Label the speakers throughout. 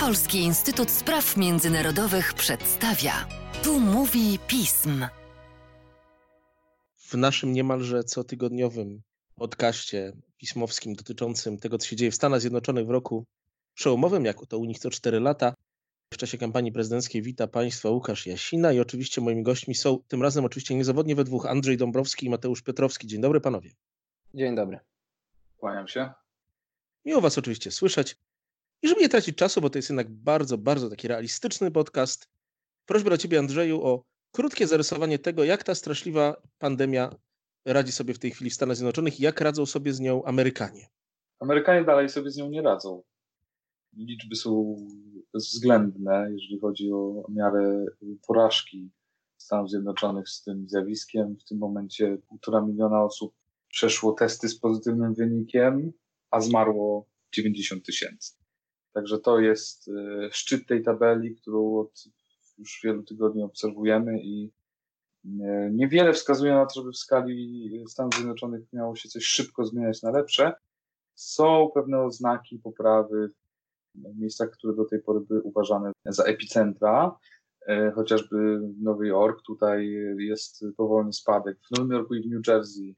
Speaker 1: Polski Instytut Spraw Międzynarodowych przedstawia. Tu mówi pism.
Speaker 2: W naszym niemalże cotygodniowym podcaście pismowskim dotyczącym tego, co się dzieje w Stanach Zjednoczonych w roku przełomowym, jak to u nich co 4 lata, w czasie kampanii prezydenckiej wita Państwa Łukasz Jasina i oczywiście moimi gośćmi są tym razem oczywiście niezawodnie we dwóch Andrzej Dąbrowski i Mateusz Piotrowski. Dzień dobry panowie.
Speaker 3: Dzień dobry.
Speaker 4: Kłaniam się.
Speaker 2: Miło Was oczywiście słyszeć. I żeby nie tracić czasu, bo to jest jednak bardzo, bardzo taki realistyczny podcast, prośbę do Ciebie, Andrzeju, o krótkie zarysowanie tego, jak ta straszliwa pandemia radzi sobie w tej chwili w Stanach Zjednoczonych i jak radzą sobie z nią Amerykanie.
Speaker 4: Amerykanie dalej sobie z nią nie radzą. Liczby są względne, jeżeli chodzi o miarę porażki Stanów Zjednoczonych z tym zjawiskiem. W tym momencie półtora miliona osób przeszło testy z pozytywnym wynikiem, a zmarło 90 tysięcy. Także to jest e, szczyt tej tabeli, którą od już wielu tygodni obserwujemy i e, niewiele wskazuje na to, żeby w skali Stanów Zjednoczonych miało się coś szybko zmieniać na lepsze. Są pewne oznaki poprawy w miejscach, które do tej pory były uważane za epicentra, e, chociażby Nowy Jork, tutaj jest powolny spadek. W Nowym Jorku i w New Jersey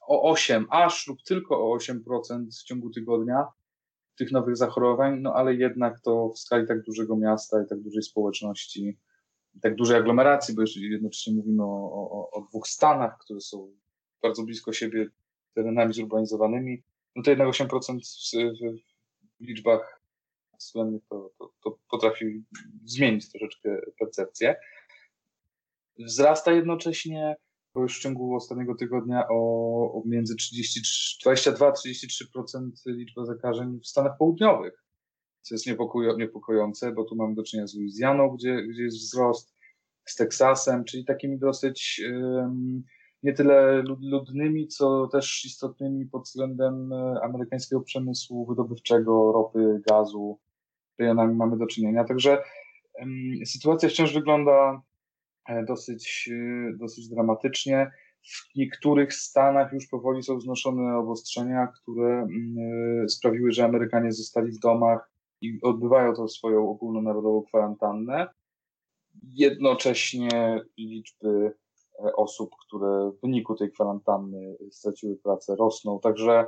Speaker 4: o 8, aż lub tylko o 8% w ciągu tygodnia tych nowych zachorowań, no ale jednak to w skali tak dużego miasta i tak dużej społeczności, tak dużej aglomeracji, bo jednocześnie mówimy o, o, o dwóch stanach, które są bardzo blisko siebie terenami zurbanizowanymi, no to jednak 8% w, w, w liczbach względnych to, to, to potrafi zmienić troszeczkę percepcję. Wzrasta jednocześnie ciągu ostatniego tygodnia o, o między 22-33% liczba zakażeń w Stanach Południowych, co jest niepokojące, bo tu mamy do czynienia z Luizjaną, gdzie, gdzie jest wzrost, z Teksasem, czyli takimi dosyć um, nie tyle ludnymi, co też istotnymi pod względem e, amerykańskiego przemysłu wydobywczego, ropy, gazu, rejonami mamy do czynienia. Także um, sytuacja wciąż wygląda dosyć, e, dosyć dramatycznie. W niektórych stanach już powoli są znoszone obostrzenia, które mm, e, sprawiły, że Amerykanie zostali w domach i odbywają tą swoją ogólnonarodową kwarantannę. Jednocześnie liczby osób, które w wyniku tej kwarantanny straciły pracę, rosną. Także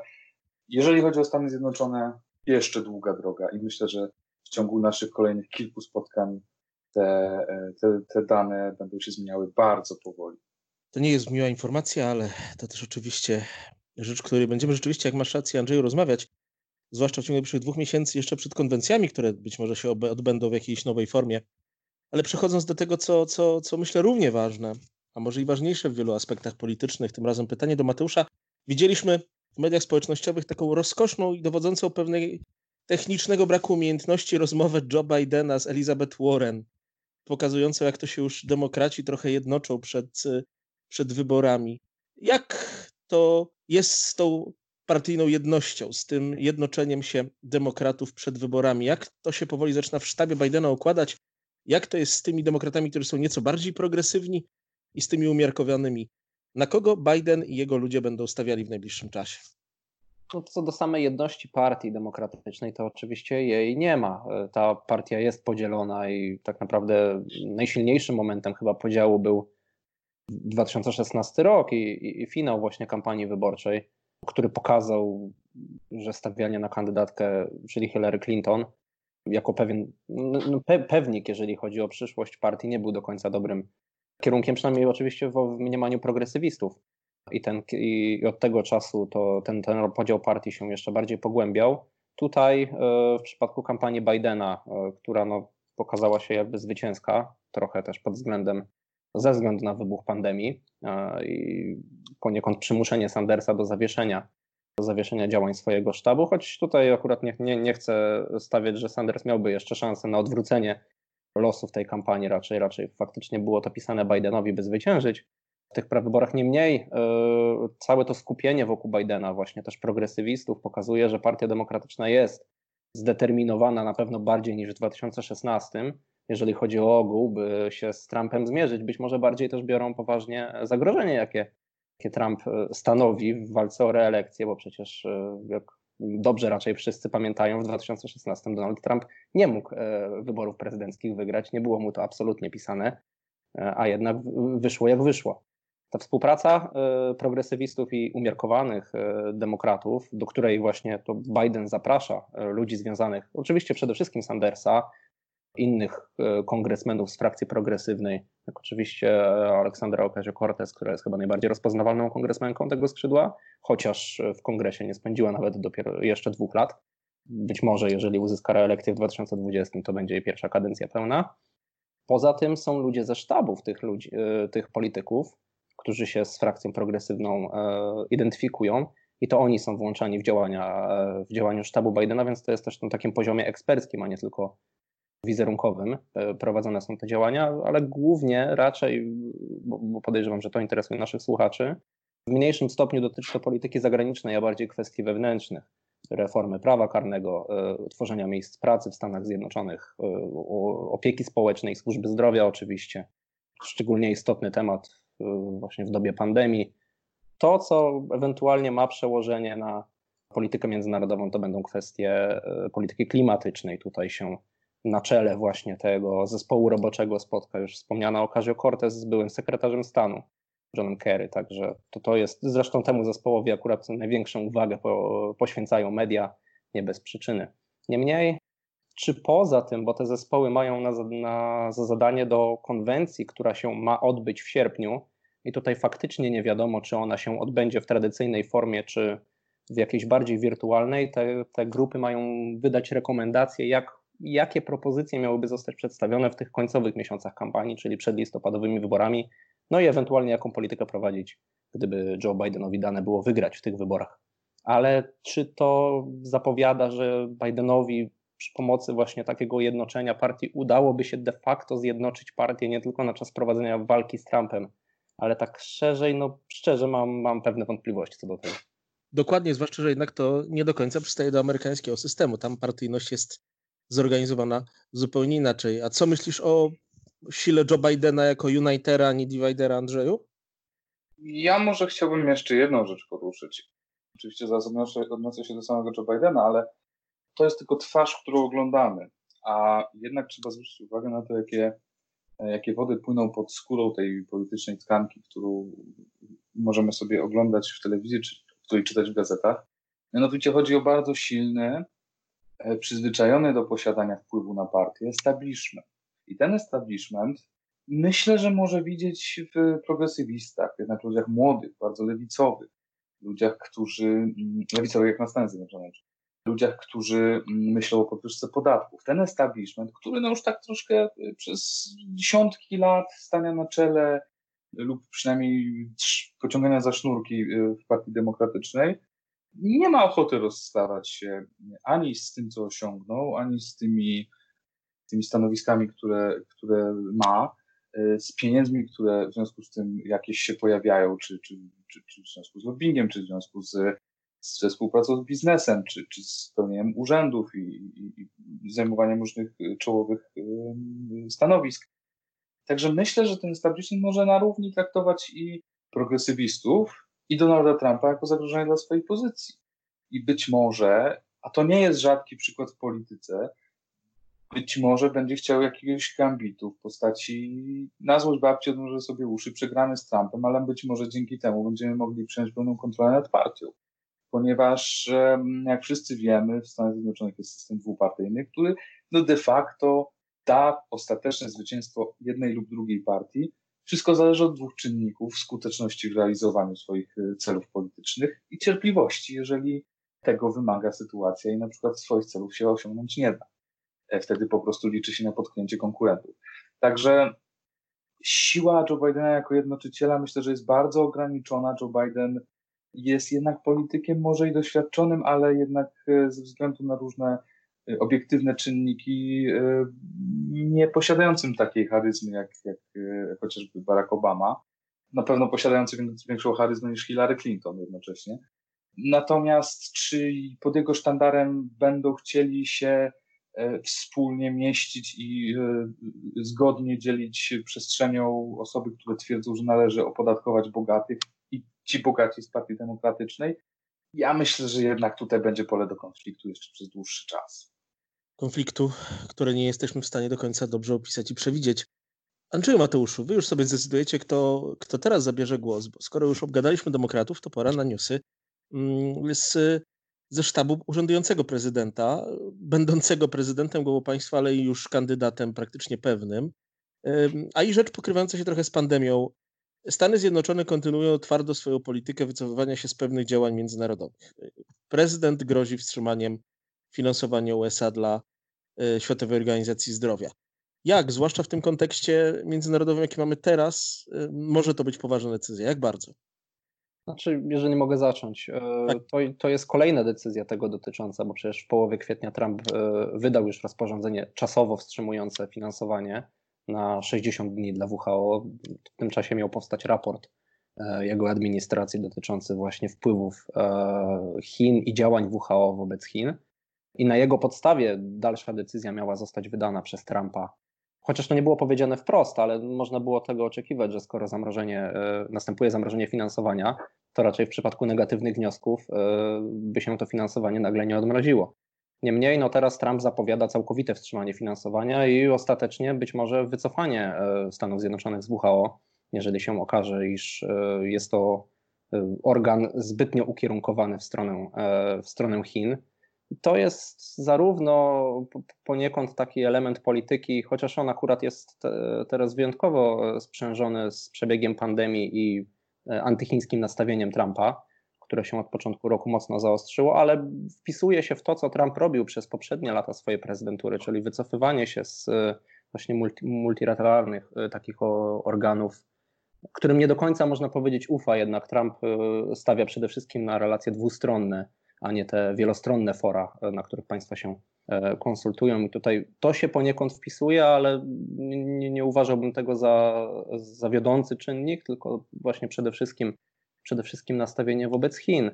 Speaker 4: jeżeli chodzi o Stany Zjednoczone, jeszcze długa droga i myślę, że w ciągu naszych kolejnych kilku spotkań te, te, te dane będą się zmieniały bardzo powoli.
Speaker 2: To nie jest miła informacja, ale to też oczywiście rzecz, której będziemy rzeczywiście, jak masz rację, Andrzeju, rozmawiać, zwłaszcza w ciągu najbliższych dwóch miesięcy, jeszcze przed konwencjami, które być może się odbędą w jakiejś nowej formie. Ale przechodząc do tego, co, co, co myślę równie ważne, a może i ważniejsze w wielu aspektach politycznych, tym razem pytanie do Mateusza. Widzieliśmy w mediach społecznościowych taką rozkoszną i dowodzącą pewnej technicznego braku umiejętności rozmowę Joe Bidena z Elizabeth Warren pokazującą, jak to się już demokraci trochę jednoczą przed, przed wyborami. Jak to jest z tą partyjną jednością, z tym jednoczeniem się demokratów przed wyborami? Jak to się powoli zaczyna w sztabie Bidena układać? Jak to jest z tymi demokratami, którzy są nieco bardziej progresywni i z tymi umiarkowanymi? Na kogo Biden i jego ludzie będą stawiali w najbliższym czasie?
Speaker 3: Co do samej jedności partii demokratycznej, to oczywiście jej nie ma. Ta partia jest podzielona i tak naprawdę najsilniejszym momentem chyba podziału był 2016 rok i, i, i finał właśnie kampanii wyborczej, który pokazał, że stawianie na kandydatkę, czyli Hillary Clinton, jako pewien no pe, pewnik, jeżeli chodzi o przyszłość partii, nie był do końca dobrym kierunkiem, przynajmniej oczywiście w mniemaniu progresywistów i, ten, i od tego czasu to ten, ten podział partii się jeszcze bardziej pogłębiał. Tutaj e, w przypadku kampanii Bidena, e, która no, pokazała się jakby zwycięska, trochę też pod względem, ze względu na wybuch pandemii e, i poniekąd przymuszenie Sandersa do zawieszenia, do zawieszenia działań swojego sztabu, choć tutaj akurat nie, nie, nie chcę stawiać, że Sanders miałby jeszcze szansę na odwrócenie losów tej kampanii, raczej, raczej faktycznie było to pisane Bidenowi, by zwyciężyć w tych prawyborach. Niemniej yy, całe to skupienie wokół Bidena, właśnie też progresywistów, pokazuje, że Partia Demokratyczna jest zdeterminowana na pewno bardziej niż w 2016, jeżeli chodzi o ogół, by się z Trumpem zmierzyć. Być może bardziej też biorą poważnie zagrożenie, jakie, jakie Trump e, stanowi w walce o reelekcję, bo przecież, e, jak dobrze raczej wszyscy pamiętają, w 2016 Donald Trump nie mógł wyborów prezydenckich wygrać, nie było mu to absolutnie pisane, a jednak wyszło jak wyszło. Ta współpraca progresywistów i umiarkowanych demokratów, do której właśnie to Biden zaprasza ludzi związanych, oczywiście przede wszystkim Sandersa, innych e, kongresmenów z frakcji progresywnej, jak oczywiście Aleksandra Ocasio-Cortez, która jest chyba najbardziej rozpoznawalną kongresmenką tego skrzydła, chociaż w kongresie nie spędziła nawet dopiero jeszcze dwóch lat. Być może, jeżeli uzyska reelekcję w 2020, to będzie jej pierwsza kadencja pełna. Poza tym są ludzie ze sztabów tych, ludzi, e, tych polityków, którzy się z frakcją progresywną e, identyfikują i to oni są włączani w działania, w działaniu sztabu Bidena, więc to jest też na takim poziomie eksperckim, a nie tylko wizerunkowym e, prowadzone są te działania, ale głównie raczej, bo podejrzewam, że to interesuje naszych słuchaczy, w mniejszym stopniu dotyczy to polityki zagranicznej, a bardziej kwestii wewnętrznych. Reformy prawa karnego, e, tworzenia miejsc pracy w Stanach Zjednoczonych, e, opieki społecznej, służby zdrowia oczywiście. Szczególnie istotny temat właśnie w dobie pandemii. To, co ewentualnie ma przełożenie na politykę międzynarodową, to będą kwestie polityki klimatycznej. Tutaj się na czele właśnie tego zespołu roboczego spotka już wspomniana Ocasio-Cortez z byłym sekretarzem stanu Johnem Kerry, także to, to jest, zresztą temu zespołowi akurat największą uwagę po, poświęcają media, nie bez przyczyny. Niemniej, czy poza tym, bo te zespoły mają na, na, za zadanie do konwencji, która się ma odbyć w sierpniu, i tutaj faktycznie nie wiadomo, czy ona się odbędzie w tradycyjnej formie, czy w jakiejś bardziej wirtualnej, te, te grupy mają wydać rekomendacje, jak jakie propozycje miałyby zostać przedstawione w tych końcowych miesiącach kampanii, czyli przed listopadowymi wyborami, no i ewentualnie jaką politykę prowadzić, gdyby Joe Bidenowi dane było wygrać w tych wyborach. Ale czy to zapowiada, że Bidenowi przy pomocy właśnie takiego jednoczenia partii udałoby się de facto zjednoczyć partię nie tylko na czas prowadzenia walki z Trumpem, ale tak szerzej, no szczerze mam, mam pewne wątpliwości co do tego.
Speaker 2: Dokładnie, zwłaszcza, że jednak to nie do końca przystaje do amerykańskiego systemu. Tam partyjność jest zorganizowana zupełnie inaczej. A co myślisz o sile Joe Bidena jako unitera, a nie dividera, Andrzeju?
Speaker 4: Ja może chciałbym jeszcze jedną rzecz poruszyć. Oczywiście zaraz odniosę się do samego Joe Bidena, ale to jest tylko twarz, którą oglądamy. A jednak trzeba zwrócić uwagę na to, jakie, jakie wody płyną pod skórą tej politycznej tkanki, którą możemy sobie oglądać w telewizji, czy której czytać w gazetach. Mianowicie chodzi o bardzo silny, E, przyzwyczajony do posiadania wpływu na partię establishment. I ten establishment myślę, że może widzieć w progresywistach, jednak ludziach młodych, bardzo lewicowych, ludziach, którzy, mm, lewicowych jak na Stany Zjednoczone, ludziach, którzy myślą o podwyżce podatków. Ten establishment, który no już tak troszkę y, przez dziesiątki lat stania na czele lub przynajmniej pociągania za sznurki y, w Partii Demokratycznej, nie ma ochoty rozstawać się ani z tym, co osiągnął, ani z tymi, tymi stanowiskami, które, które ma, e, z pieniędzmi, które w związku z tym jakieś się pojawiają, czy, czy, czy, czy w związku z lobbyingiem, czy w związku z, ze współpracą z biznesem, czy, czy z pełnieniem urzędów i, i, i zajmowaniem różnych czołowych stanowisk. Także myślę, że ten establishment może na równi traktować i progresywistów, i Donalda Trumpa jako zagrożenie dla swojej pozycji. I być może, a to nie jest rzadki przykład w polityce, być może będzie chciał jakiegoś gambitu w postaci na złość babci odmóże sobie uszy, przegramy z Trumpem, ale być może dzięki temu będziemy mogli przejąć pełną kontrolę nad partią. Ponieważ, jak wszyscy wiemy, w Stanach Zjednoczonych jest system dwupartyjny, który no de facto da ostateczne zwycięstwo jednej lub drugiej partii, wszystko zależy od dwóch czynników: skuteczności w realizowaniu swoich e, celów politycznych i cierpliwości, jeżeli tego wymaga sytuacja i na przykład swoich celów się osiągnąć nie da. E, wtedy po prostu liczy się na potknięcie konkurentów. Także siła Joe Bidena jako jednoczyciela myślę, że jest bardzo ograniczona. Joe Biden jest jednak politykiem może i doświadczonym, ale jednak e, ze względu na różne obiektywne czynniki, e, nie posiadającym takiej charyzmy jak, jak e, chociażby Barack Obama, na pewno posiadający większą charyzmę niż Hillary Clinton jednocześnie. Natomiast czy pod jego sztandarem będą chcieli się e, wspólnie mieścić i zgodnie dzielić przestrzenią osoby, które twierdzą, że należy opodatkować bogatych ci bogaci z Partii Demokratycznej? Ja myślę, że jednak tutaj będzie pole do konfliktu jeszcze przez dłuższy czas.
Speaker 2: Konfliktu, który nie jesteśmy w stanie do końca dobrze opisać i przewidzieć. Andrzeju Mateuszu, wy już sobie zdecydujecie, kto, kto teraz zabierze głos, bo skoro już obgadaliśmy demokratów, to pora na newsy mm, z, ze sztabu urzędującego prezydenta, będącego prezydentem głowu państwa, ale już kandydatem praktycznie pewnym, a i rzecz pokrywająca się trochę z pandemią. Stany Zjednoczone kontynuują twardo swoją politykę wycofywania się z pewnych działań międzynarodowych. Prezydent grozi wstrzymaniem finansowania USA dla e, Światowej Organizacji Zdrowia. Jak, zwłaszcza w tym kontekście międzynarodowym, jaki mamy teraz, e, może to być poważna decyzja? Jak bardzo?
Speaker 3: Znaczy, jeżeli mogę zacząć, e, tak. to, to jest kolejna decyzja tego dotycząca, bo przecież w połowie kwietnia Trump wydał już rozporządzenie czasowo wstrzymujące finansowanie na 60 dni dla WHO. W tym czasie miał powstać raport e, jego administracji dotyczący właśnie wpływów e, Chin i działań WHO wobec Chin. I na jego podstawie dalsza decyzja miała zostać wydana przez Trumpa. Chociaż to nie było powiedziane wprost, ale można było tego oczekiwać, że skoro zamrożenie, e, następuje zamrożenie finansowania, to raczej w przypadku negatywnych wniosków by się to finansowanie nagle nie odmroziło. Niemniej no teraz Trump zapowiada całkowite wstrzymanie finansowania i ostatecznie być może wycofanie e, Stanów Zjednoczonych z WHO, jeżeli się okaże, iż e, jest to e, organ zbytnio ukierunkowany w stronę, w stronę Chin. To jest zarówno poniekąd taki element polityki, chociaż on akurat jest teraz wyjątkowo sprzężony z przebiegiem pandemii i antychińskim nastawieniem Trumpa które się od początku roku mocno zaostrzyło, ale wpisuje się w to, co Trump robił przez poprzednie lata swojej prezydentury, czyli wycofywanie się z e, właśnie multi, multilateralnych e, takich organów, którym nie do końca można powiedzieć ufa, jednak Trump e, stawia przede wszystkim na relacje dwustronne, a nie te wielostronne fora, na których państwa się konsultują. I tutaj to się poniekąd wpisuje, ale nie, nie uważałbym tego za, za wiodący czynnik, tylko właśnie przede wszystkim przede wszystkim nastawienie wobec Chin.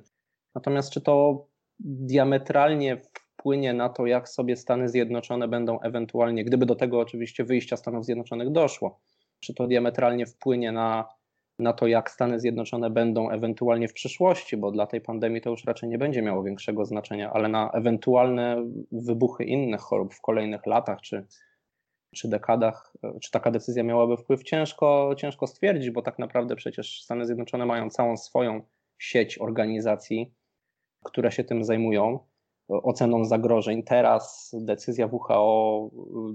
Speaker 3: Natomiast czy to diametralnie wpłynie na to, jak sobie Stany Zjednoczone będą ewentualnie, gdyby do tego oczywiście wyjścia Stanów Zjednoczonych doszło, czy to diametralnie wpłynie na, na to, jak Stany Zjednoczone będą ewentualnie w przyszłości, bo dla tej pandemii to już raczej nie będzie miało większego znaczenia, ale na ewentualne wybuchy innych chorób w kolejnych latach, czy, czy dekadach, czy taka decyzja miałaby wpływ, ciężko, ciężko stwierdzić, bo tak naprawdę przecież Stany Zjednoczone mają całą swoją sieć organizacji, które się tym zajmują, oceną zagrożeń. Teraz decyzja WHO,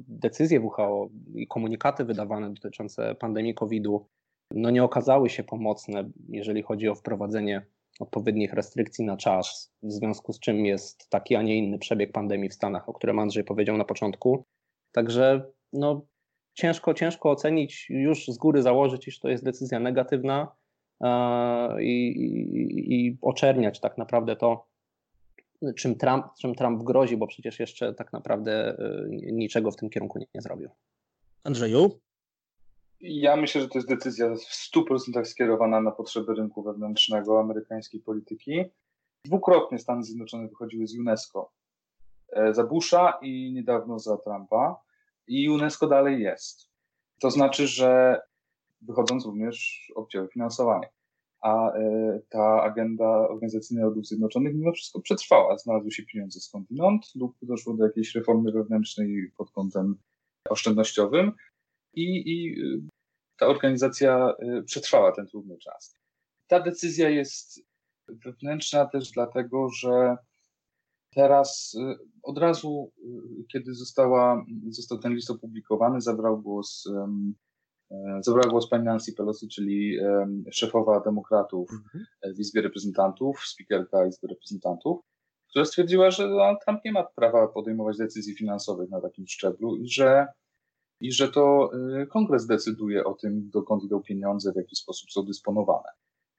Speaker 3: decyzje WHO i komunikaty wydawane dotyczące pandemii COVID-u no nie okazały się pomocne, jeżeli chodzi o wprowadzenie odpowiednich restrykcji na czas, w związku z czym jest taki, a nie inny przebieg pandemii w Stanach, o którym Andrzej powiedział na początku. Także no, ciężko, ciężko ocenić, już z góry założyć, iż to jest decyzja negatywna e, i, i, i oczerniać tak naprawdę to, czym Trump, czym Trump grozi, bo przecież jeszcze tak naprawdę e, niczego w tym kierunku nie, nie zrobił.
Speaker 2: Andrzeju?
Speaker 4: Ja myślę, że to jest decyzja w 100% skierowana na potrzeby rynku wewnętrznego amerykańskiej polityki. Dwukrotnie Stany Zjednoczone wychodziły z UNESCO. E, za Busha i niedawno za Trumpa i UNESCO dalej jest. To znaczy, że wychodząc również oddziały finansowania. A y, ta agenda Organizacji Narodów Zjednoczonych mimo wszystko przetrwała. Znalazły się pieniądze skądinąd lub doszło do jakiejś reformy wewnętrznej pod kątem oszczędnościowym i, i y, ta organizacja y, przetrwała ten trudny czas. Ta decyzja jest wewnętrzna też dlatego, że Teraz y, od razu, y, kiedy została, został ten list opublikowany, zabrał głos, e, zabrała głos pani Nancy Pelosi, czyli szefowa demokratów mhm. w Izbie Reprezentantów, speakerka Izby Reprezentantów, która stwierdziła, że Donald Trump nie ma prawa podejmować decyzji finansowych na takim szczeblu i że, i że to y, kongres decyduje o tym, dokąd idą pieniądze, w jaki sposób są dysponowane.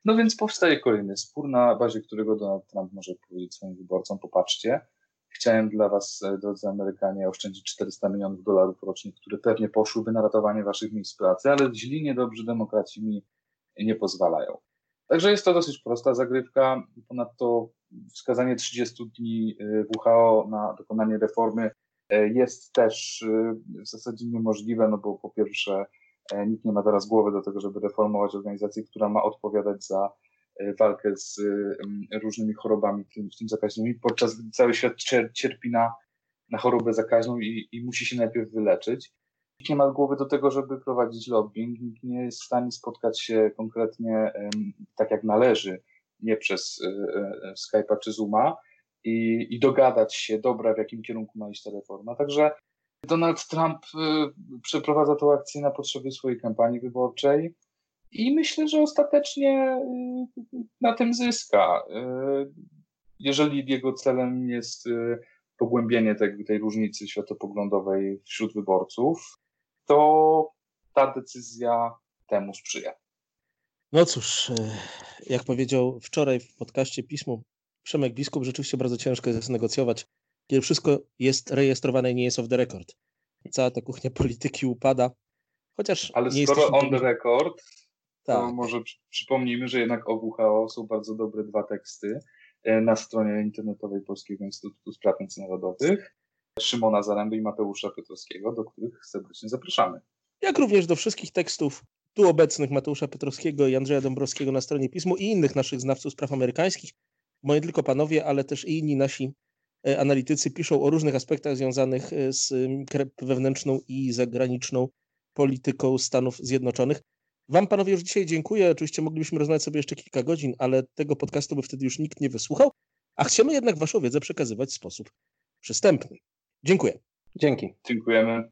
Speaker 4: No więc powstaje kolejny spór, na bazie którego Donald Trump może powiedzieć swoim wyborcom, popatrzcie, chciałem dla was, e, drodzy Amerykanie, oszczędzić 400 milionów dolarów rocznie, które pewnie poszłyby na ratowanie waszych miejsc pracy, ale źli, niedobrzy demokraci mi nie pozwalają. Także jest to dosyć prosta zagrywka. Ponadto wskazanie 30 dni e, WHO na dokonanie reformy e, jest też w zasadzie niemożliwe, no bo po pierwsze nikt nie ma teraz głowy do tego, żeby reformować organizację, która ma odpowiadać za walkę z różnymi chorobami, w tym zakaźnymi, podczas gdy cały świat cierpi na, na chorobę zakaźną i, i musi się najpierw wyleczyć. Nikt nie ma głowy do tego, żeby prowadzić lobbying, nikt nie jest w stanie spotkać się konkretnie tak jak należy, nie przez Skype'a czy Zooma i, i dogadać się, dobra, w jakim kierunku ma iść ta reforma. Także Donald Trump przeprowadza tę akcję na potrzeby swojej kampanii wyborczej i myślę, że ostatecznie na tym zyska. Jeżeli jego celem jest pogłębienie tej, różnicy światopoglądowej wśród wyborców, to ta decyzja temu sprzyja.
Speaker 2: No cóż, jak powiedział wczoraj w podcaście Pismu Przemek Biskup, rzeczywiście bardzo ciężko jest negocjować, kiedy wszystko jest rejestrowane i nie jest off the record. Cała ta kuchnia polityki upada. Chociaż
Speaker 4: Ale
Speaker 2: nie
Speaker 4: skoro
Speaker 2: jesteśmy...
Speaker 4: on the record, to
Speaker 2: Tak.
Speaker 4: może przy- przypomnijmy, że jednak o WHO są bardzo dobre dwa teksty e, na stronie internetowej Polskiego Instytutu Spraw Międzynarodowych Szymona Zaręby i Mateusza Piotrowskiego, do których serdecznie zapraszamy.
Speaker 2: jak również do wszystkich tekstów tu obecnych Mateusza Petrowskiego i Andrzeja Dąbrowskiego na stronie Pismu i innych naszych znawców spraw amerykańskich, bo nie tylko panowie, ale też i inni nasi analitycy piszą o różnych aspektach związanych e, z wewnętrzną i zagraniczną polityką Stanów Zjednoczonych. Wam panowie już dzisiaj dziękuję. Oczywiście moglibyśmy rozmawiać sobie jeszcze kilka godzin, ale tego podcastu by wtedy już nikt nie wysłuchał, a chcemy jednak waszą wiedzę przekazywać w sposób przystępny. Dziękuję.
Speaker 3: Dzięki.
Speaker 4: Dziękujemy.